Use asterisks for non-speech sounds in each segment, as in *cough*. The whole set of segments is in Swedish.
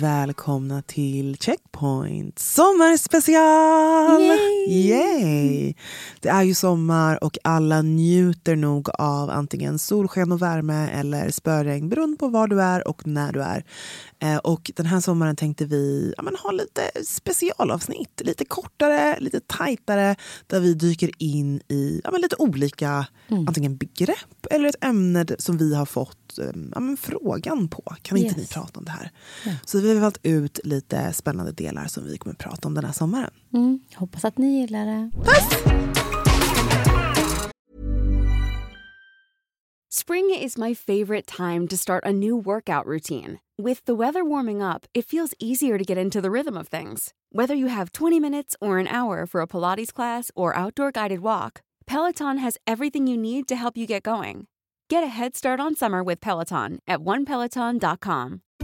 Välkomna till Checkpoint sommarspecial! Yay! Yay! Det är ju sommar och alla njuter nog av antingen solsken och värme eller spöregn beroende på var du är och när du är. Eh, och den här sommaren tänkte vi ja, men, ha lite specialavsnitt, lite kortare, lite tajtare där vi dyker in i ja, men, lite olika antingen begrepp eller ett ämne som vi har fått ja, men, frågan på. Kan inte Yes. ni prata om det här? Så vi har valt ut lite spännande delar som vi kommer prata om den här sommaren. Mm, hoppas att ni gillar det. Spring is my favorite time to start a new workout routine. With the weather warming up, it feels easier to get into the rhythm of things. Whether you have 20 minutes or an hour for a Pilates class or outdoor guided walk, Peloton has everything you need to help you get going. Get a head start on summer with Peloton at onepeloton.com.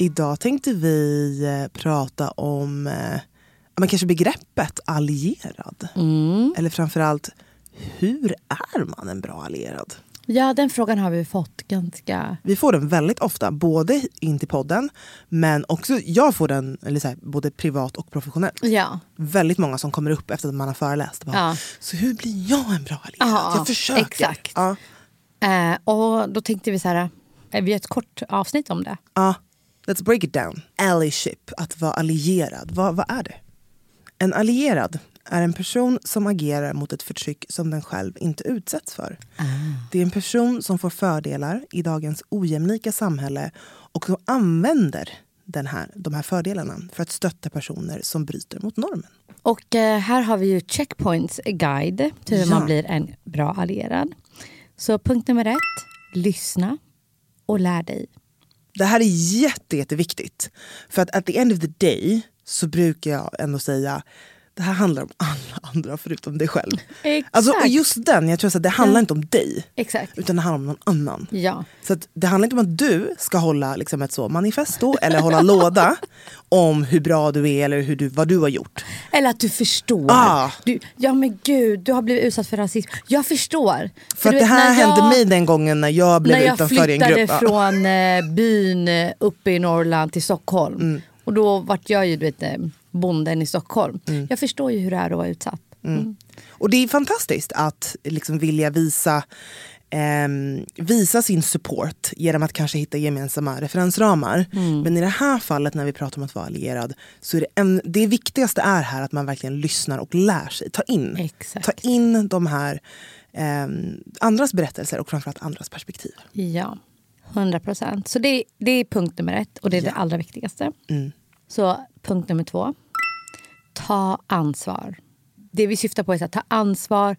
Idag tänkte vi eh, prata om eh, men kanske begreppet allierad. Eller framförallt, hur är man en bra allierad? Ja, den frågan har vi fått ganska... Vi får den väldigt ofta, både in till podden men också jag får den eller så här, både privat och professionellt. Ja, Väldigt många som kommer upp efter att man har föreläst. Bara, Ja. Så hur blir jag en bra allierad? Ja, jag försöker. exakt. Ja, eh, och då tänkte vi så här, eh, vi gör ett kort avsnitt om det. ja. Let's break it down. Allyship, att vara allierad. Vad, vad är det? En allierad är en person som agerar mot ett förtryck som den själv inte utsätts för. Det är en person som får fördelar i dagens ojämlika samhälle och som använder den här, de här fördelarna för att stötta personer som bryter mot normen. Och eh, här har vi ju Checkpoints guide till hur Ja. man blir en bra allierad. Så punkt nummer ett, lyssna och lär dig. Det här är jätte, jätteviktigt. För att at the end of the day så brukar jag ändå säga det här handlar om alla andra förutom dig själv. Exakt. Alltså, och just den, jag tror att det handlar inte om dig. Exakt. Utan det handlar om någon annan. Ja. Så det handlar inte om att du ska hålla liksom ett så manifesto eller hålla låda *laughs* om hur bra du är eller hur du, vad du har gjort. Eller att du förstår. Ah. Du, ja men gud, du har blivit utsatt för rasism. Jag förstår. För att du det vet, här när hände jag- mig den gången när jag blev när jag utanför i en flyttade grupp. Ja. från eh, byn eh, uppe i Norrland till Stockholm. Mm. Och då vart jag ju du vet, eh, bonden i Stockholm. Mm. Jag förstår ju hur det är att vara utsatt. Mm. Och det är fantastiskt att liksom vilja visa, ehm, visa sin support genom att kanske hitta gemensamma referensramar. Mm. Men i det här fallet när vi pratar om att vara allierad så är det, en, det viktigaste är här att man verkligen lyssnar och lär sig. Ta in, Exakt. ta in de här ehm, andras berättelser och framförallt andras perspektiv. Ja, 100 procent. Så det, det är punkt nummer ett och det är det allra viktigaste. Mm. Så punkt nummer två. Ta ansvar. Det vi syftar på är att ta ansvar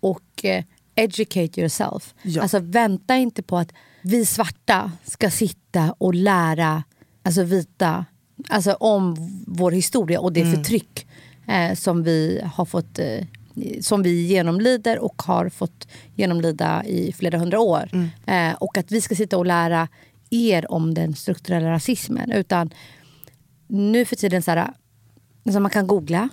och eh, educate yourself. Ja. Alltså vänta inte på att vi svarta ska sitta och lära alltså vita alltså om vår historia och det förtryck eh, som vi har fått eh, som vi genomlider och har fått genomlida i flera hundra år. Eh, och att vi ska sitta och lära er om den strukturella rasismen. Utan nu för tiden så här, alltså man kan googla,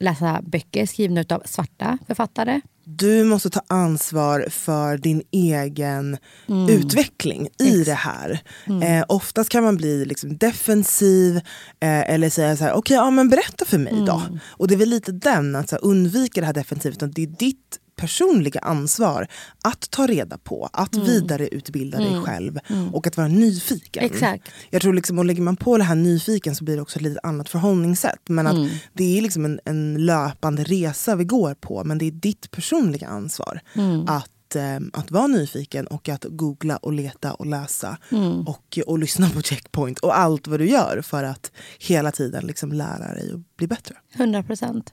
läsa böcker skrivna av svarta författare. du måste ta ansvar för din egen Mm. utveckling i det här. Eh, oftast kan man bli liksom defensiv eh, eller säga så här, okej ja, men berätta för mig då. Mm. Och det är väl lite den, att så här, undvika det här defensivt. Det är ditt personliga ansvar att ta reda på, att Mm. vidareutbilda dig själv och att vara nyfiken. Exakt. Jag tror liksom, och lägger man på det här nyfiken så blir det också ett lite annat förhållningssätt. Men att Mm. det är liksom en, en löpande resa vi går på men det är ditt personliga ansvar Mm. att, eh, att vara nyfiken och att googla och leta och läsa Mm. och, och lyssna på checkpoint och allt vad du gör för att hela tiden liksom lära dig att bli bättre. 100 procent.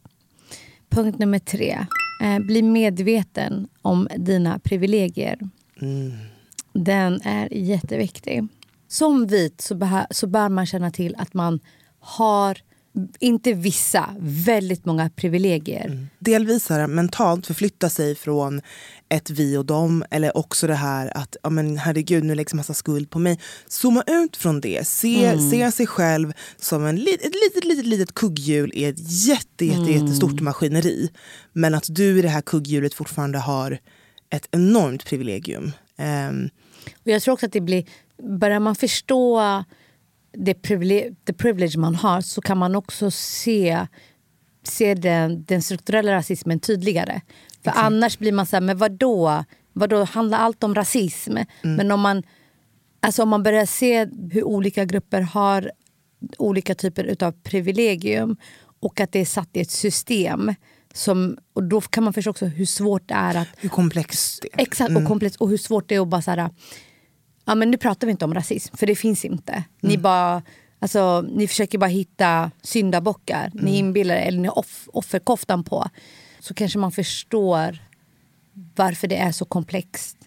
Punkt nummer tre. Eh, bli medveten om dina privilegier. Den är jätteviktig. Som vit så, så bör man känna till att man har, inte vissa, väldigt många privilegier. Delvis här, mentalt förflytta sig från ett vi och dem eller också det här att ja, men herregud nu läggs massa skuld på mig. Zooma ut från det. Se, se sig själv som en, ett litet, litet, litet kugghjul i ett jätte, jätte, jättestort maskineri. Men att du i det här kugghjulet fortfarande har ett enormt privilegium. Ehm, Och jag tror också att det blir, börjar man förstå det privilege, the privilege man har så kan man också se, se den, den strukturella rasismen tydligare. För annars blir man så här, men vadå? vadå? Handlar allt om rasism? Men om man, alltså om man börjar se hur olika grupper har olika typer av privilegium och att det är satt i ett system som, och då kan man förstå också hur svårt det är att hur komplext det är. Exakt, och komplext. Och hur svårt det är att bara så här, ja men nu pratar vi inte om rasism, för det finns inte. Ni bara, alltså ni försöker bara hitta syndabockar. Ni inbillar er, eller ni har off, offerkoftan på. Så kanske man förstår varför det är så komplext.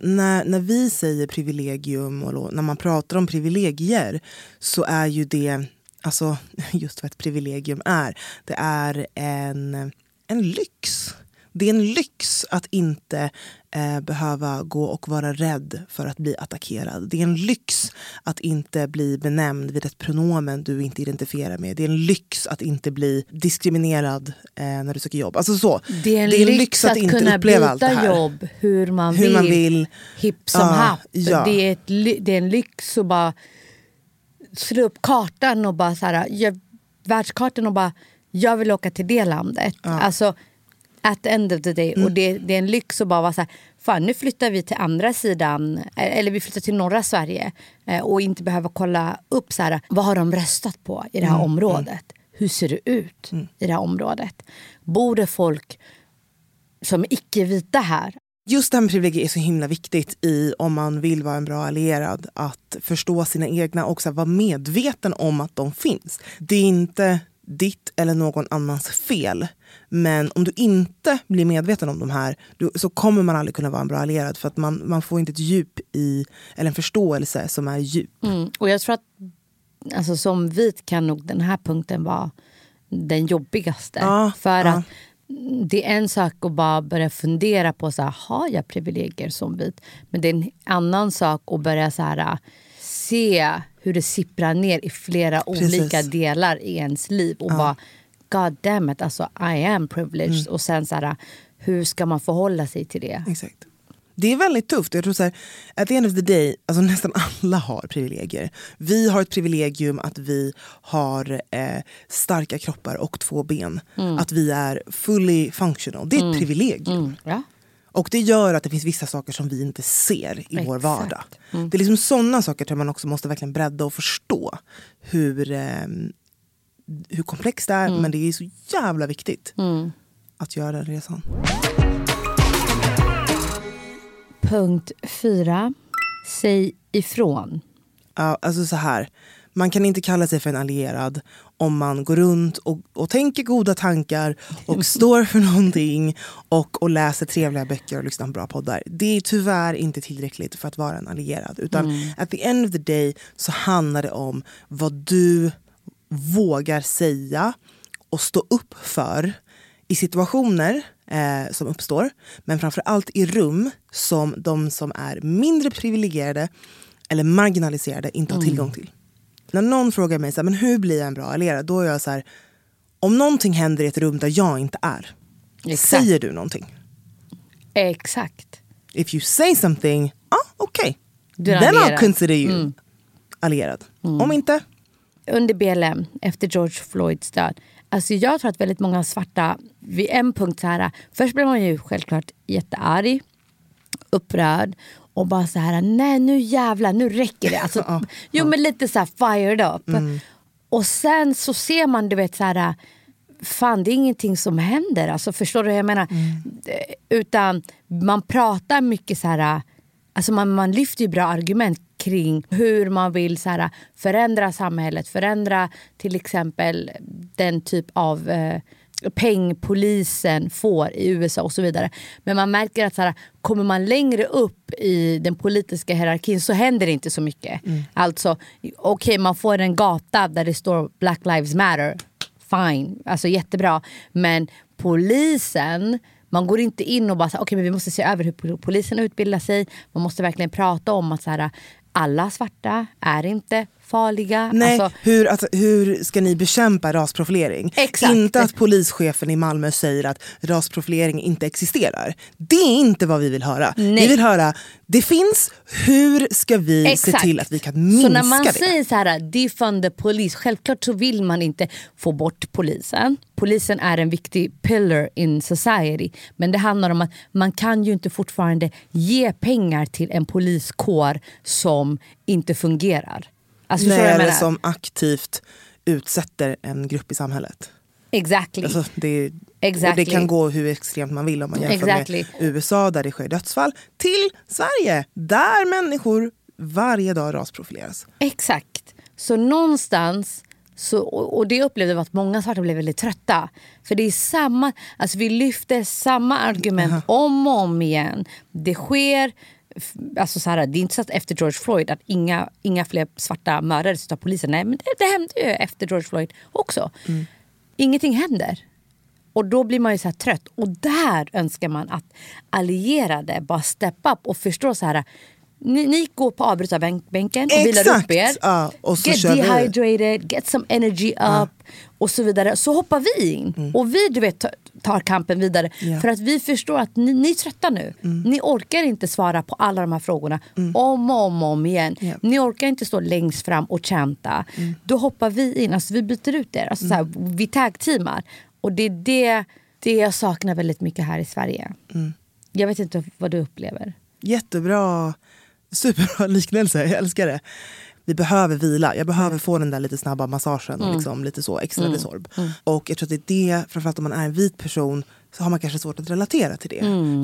när, när vi säger privilegium och när man pratar om privilegier så är ju det, alltså *laughs* just vad ett privilegium är, det är en, en lyx. Det är en lyx att inte eh, behöva gå och vara rädd för att bli attackerad. Det är en lyx att inte bli benämnd vid ett pronomen du inte identifierar med. Det är en lyx att inte bli diskriminerad eh, när du söker jobb. Alltså så. Det är en, lyx, att, kunna uppleva allt det här. jobb hur man Hur vill. man vill. Hipp som Ja, happ. ja. Det, är ett, det är en lyx att bara slå upp kartan och bara så här, världskartan och bara jag vill åka till det landet. Alltså at the end of the day. Mm. Och det, det är en lyx att bara vara så här, fan nu flyttar vi till andra sidan, eh, eller vi flyttar till norra Sverige eh, och inte behöva kolla upp så här, vad har de röstat på i det Mm, här området. Hur ser det ut i det här området? Bor det folk som är icke-vita här? Just det här med privilegier är så himla viktigt i om man vill vara en bra allierad. Att förstå sina egna och här, vara medveten om att de finns. Det är inte ditt eller någon annans fel. Men om du inte blir medveten om de här du, så kommer man aldrig kunna vara en bra allierad. För att man, man får inte ett djup i, eller en förståelse som är djup. Mm. Och jag tror att alltså, som vit kan nog den här punkten vara den jobbigaste. Ja, För ja. att det är en sak att bara börja fundera på så här, har jag privilegier som vit? Men det är en annan sak att börja så här, se hur det sipprar ner i flera Precis. olika delar i ens liv. Och bara, God damn it, alltså I am privileged. Mm. Och sen så här, hur ska man förhålla sig till det? Exakt. Det är väldigt tufft. Jag tror så här, at the end of the day, alltså *laughs* nästan alla har privilegier. Vi har ett privilegium att vi har eh, starka kroppar och två ben. Att vi är fully functional. Det är ett privilegium. Mm, ja. Och det gör att det finns vissa saker som vi inte ser i vår Exakt. Mm. vardag. Det är liksom sådana saker som man också måste verkligen bredda och förstå. Hur, eh, hur komplext det är, Mm. men det är så jävla viktigt att göra den resan. Punkt fyra. Säg ifrån. Ja, alltså så här. Man kan inte kalla sig för en allierad om man går runt och, och tänker goda tankar och *laughs* står för någonting och, och läser trevliga böcker och lyssnar på bra poddar. Det är tyvärr inte tillräckligt för att vara en allierad. Utan at the end of the day så handlar det om vad du vågar säga och stå upp för i situationer eh, som uppstår. Men framför allt i rum som de som är mindre privilegierade eller marginaliserade inte har tillgång till. När någon frågar mig så här, men hur blir jag en bra allierad, då är jag så här, om någonting händer i ett rum där jag inte är, Exakt. säger du någonting? Exakt. If you say something, ah, okej. Okay. Then I'll consider you allierad. Om inte, under BLM, efter George Floyds död. Alltså jag tror att väldigt många svarta, vid en punkt så här, först blev man ju självklart jättearg, upprörd och bara så här, nej nu jävlar, nu räcker det. Alltså, *laughs* jo men lite så här fired up. Och sen så ser man, du vet så här, fan det är ingenting som händer. Alltså förstår du hur jag menar? Eh, Utan man pratar mycket så här, alltså man, man lyfter ju bra argument kring hur man vill så här, förändra samhället, förändra till exempel den typ av eh, peng polisen får i USA och så vidare. Men man märker att så här, kommer man längre upp i den politiska hierarkin så händer det inte så mycket. Alltså, okej man får en gata där det står Black Lives Matter, fine, alltså jättebra. Men polisen, man går inte in och bara okej men vi måste se över hur pol- polisen utbildar sig. Man måste verkligen prata om att så här, alla svarta är inte farliga. nej, Alltså, hur, alltså, hur ska ni bekämpa rasprofilering? Exakt. Inte att polischefen i Malmö säger att rasprofilering inte existerar. Det är inte vad vi vill höra. Vi Nej. vill höra, det finns, hur ska vi se Exakt. till att vi kan minska Så när man det? säger så här, defund the police, självklart så vill man inte få bort polisen. Polisen är en viktig pillar in society. Men det handlar om att man kan ju inte fortfarande ge pengar till en poliskår som inte fungerar. Alltså, eller menar? som aktivt utsätter en grupp i samhället. Exactly. Alltså det, Exactly. det kan gå hur extremt man vill om man jämför Exactly. med USA där det sker dödsfall till Sverige där människor varje dag rasprofileras. Exakt. Så någonstans, så, och det upplevde vi att många svarta blev väldigt trötta. För det är samma, alltså vi lyfter samma argument om och om igen. Det sker, alltså så här, det är inte så att efter George Floyd att inga, inga fler svarta mördades av polisen. Nej men det, det hände ju efter George Floyd också. Ingenting händer. Och då blir man ju så trött. Och där önskar man att allierade bara step up och förstår så här. Ni, ni går på avbrytarbänken och vilar upp er. Ja, och så get kör vi. dehydrated, get some energy up och så vidare. Så hoppar vi in. Och vi du vet, ta- tar kampen vidare. Mm. Ja. För att vi förstår att ni, ni är trötta nu. Ni orkar inte svara på alla de här frågorna om och om, om igen. Ja. Ni orkar inte stå längst fram och chanta. Då hoppar vi in. Alltså, vi byter ut er. Alltså, så här, vi tag-teamar. Och det är det, det jag saknar väldigt mycket här i Sverige. Jag vet inte vad du upplever. Jättebra, superbra *laughs* liknelse, jag älskar det. Vi behöver vila, jag behöver få den där lite snabba massagen och liksom lite så extra Resorb. Och jag tror att det är det, framförallt om man är en vit person så har man kanske svårt att relatera till det.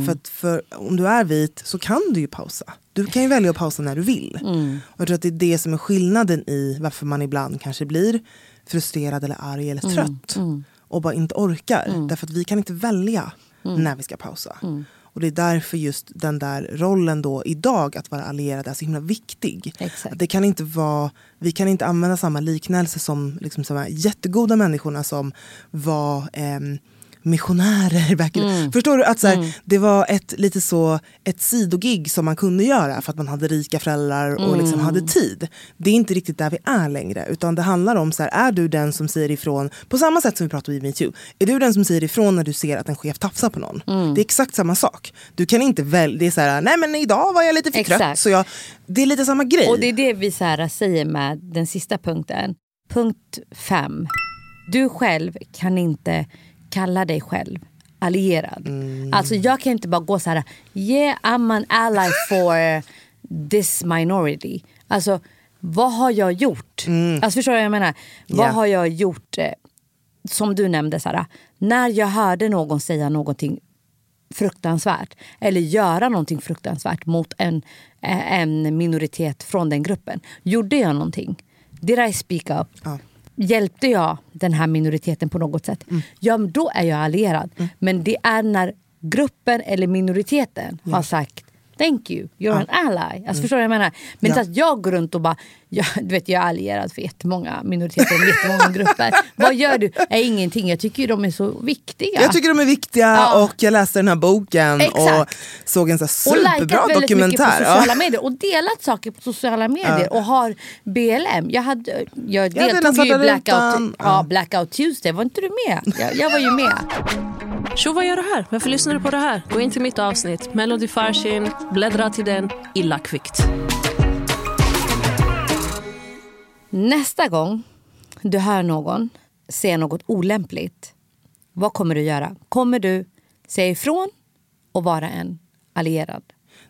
För, att för om du är vit så kan du ju pausa. Du kan ju välja att pausa när du vill. Och jag tror att det är det som är skillnaden i varför man ibland kanske blir frustrerad eller arg eller trött. Och bara inte orkar. Därför att vi kan inte välja när vi ska pausa. Och det är därför just den där rollen då idag att vara allierad är så himla viktig. Exakt. Det kan inte vara, vi kan inte använda samma liknelse som liksom, de här jättegoda människorna som var ehm, missionärer. *laughs* Back in. Förstår du? att så här, Det var ett lite så ett sidogig som man kunde göra för att man hade rika föräldrar och liksom hade tid. Det är inte riktigt där vi är längre. Utan det handlar om, så här, är du den som säger ifrån, på samma sätt som vi pratade i metoo. Är du den som säger ifrån när du ser att en chef tafsar på någon? Det är exakt samma sak. Du kan inte välja, det är så här, nej men idag var jag lite för trött. Så jag, det är lite samma grej. Och det är det vi så här säger med den sista punkten. Punkt fem. Du själv kan inte kalla dig själv allierad. Alltså jag kan inte bara gå så här, yeah I'm an ally *laughs* for this minority. Alltså vad har jag gjort? Alltså förstår du vad jag menar? Vad har jag gjort? eh, Som du nämnde Sara, när jag hörde någon säga någonting fruktansvärt eller göra någonting fruktansvärt mot en, eh, en minoritet från den gruppen. Gjorde jag någonting? Did I speak up? Ja. Hjälpte jag den här minoriteten på något sätt? Ja, men då är jag allierad. Men det är när gruppen eller minoriteten har sagt thank you, you're an ally. Alltså, Förstår du vad jag menar? Men Mm. Ja. inte att jag går runt och bara, jag, du vet jag är allierad för jättemånga minoriteter och jättemånga grupper. Vad gör du? Är ingenting, jag tycker ju de är så viktiga. Jag tycker de är viktiga Ja. och jag läste den här boken Exakt. och såg en så här och superbra väldigt mycket på dokumentär. sociala Ja. medier och delat saker på sociala medier och har BLM. Jag, hade, jag deltog ju i Blackout, ja, Blackout Tuesday, var inte du med? Jag, jag var ju med. Tjo, vad gör du här? Varför lyssnar du på det här? Gå in till mitt avsnitt, Melody Farshin, bläddra till den illa kvickt. Nästa gång du hör någon säga något olämpligt, vad kommer du göra? Kommer du säga ifrån och vara en allierad?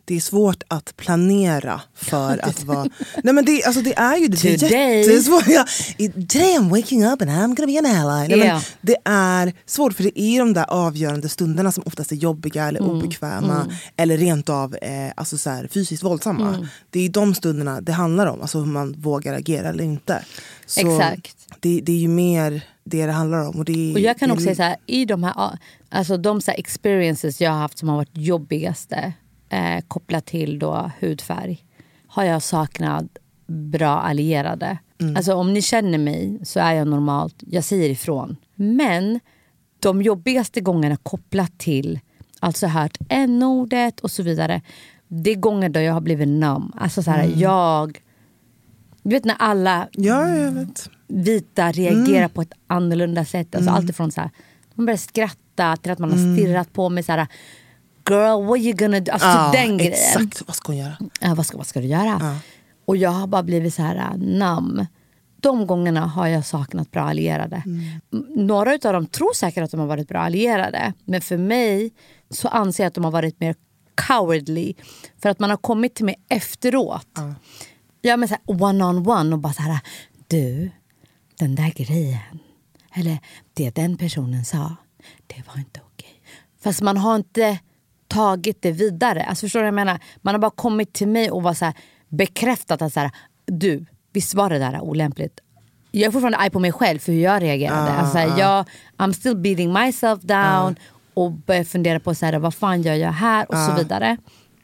Det är svårt att planera för att vara... *laughs* Nej men det, alltså det är ju det. Det är Today. jättesvårt. Ja, today I'm waking up and I'm gonna be an ally. Nej, Ja. men det är svårt för det är de där avgörande stunderna som oftast är jobbiga eller Mm, obekväma eller rent av eh, alltså så här, fysiskt våldsamma. Mm. Det är de stunderna det handlar om, alltså hur man vågar agera eller inte. Så Exakt. Det, det är ju mer det det handlar om. Och, det, Och jag kan det, också säga så här, i de här, alltså de så här experiences jag har haft som har varit jobbigaste eh, kopplat till då hudfärg har jag saknat bra allierade. Alltså om ni känner mig så är jag normalt, jag säger ifrån. Men de jobbigaste gångerna kopplat till, alltså hört n-ordet och så vidare. Det är gånger då jag har blivit numb. Alltså så här, jag... Du vet när alla Ja, vita reagerar Mm. på ett annorlunda sätt. Alltså Allt ifrån så här, man börjar skratta till att man Mm. har stirrat på mig så här Girl what you gonna do? Alltså Ja, den grejen. exakt. Vad ska hon göra? Ja, vad, ska, vad ska du göra? Och jag har bara blivit så här äh, nam. De gångerna har jag saknat bra allierade. Mm. Några av dem tror säkert att de har varit bra allierade. Men för mig så anser jag att de har varit mer cowardly. För att man har kommit till mig efteråt. Ja men så här, one on one och bara så här. Du, den där grejen. Eller det den personen sa. Det var inte okej. Fast man har inte tagit det vidare. Alltså förstår du vad jag menar? Man har bara kommit till mig och bara så här, bekräftat att så här, du, visst var det där olämpligt? Jag är fortfarande arg på mig själv för hur jag reagerade. alltså, så här, jag, I'm still beating myself down och börjar fundera på så här, vad fan gör jag här och så vidare.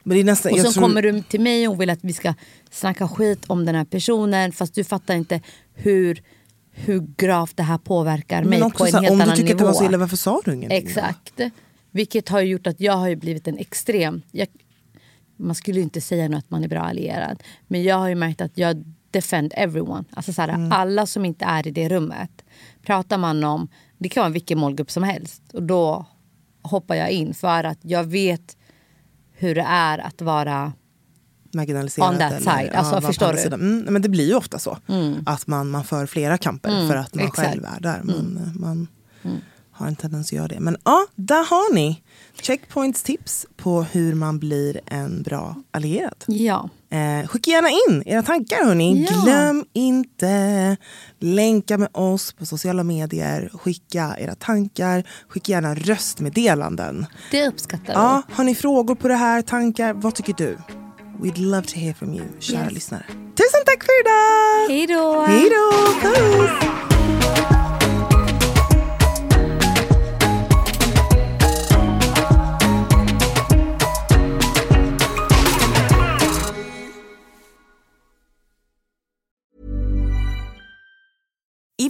Men nästan, Och så tror- kommer du till mig och vill att vi ska snacka skit om den här personen fast du fattar inte hur, hur gravt det här påverkar mig på en så här, helt om du annan tycker att det nivå. var så illa, varför sa du ingenting? då? Vilket har gjort att jag har blivit en extrem... Jag, man skulle ju inte säga nu att man är bra allierad. Men jag har ju märkt att jag defend everyone. Alltså så här, Mm. Alla som inte är i det rummet. Pratar man om, det kan vara vilken målgrupp som helst. Och då hoppar jag in för att jag vet hur det är att vara marginaliserat. On that eller, side. Alltså, på förstår du? Mm, men det blir ju ofta så. Att man, man för flera kamper för att man exakt. själv är där. Man, man har en tendens att göra det. Men ja, där har ni Checkpoints tips på hur man blir en bra allierad. Ja. Eh, skicka gärna in era tankar hörni. Ja. Glöm inte länka med oss på sociala medier. Skicka era tankar. Skicka gärna röstmeddelanden. Det uppskattar vi. Ja, har ni frågor på det här, tankar? Vad tycker du? We'd love to hear from you, kära Yes. lyssnare. Tusen tack för idag! Hej då! Hej då!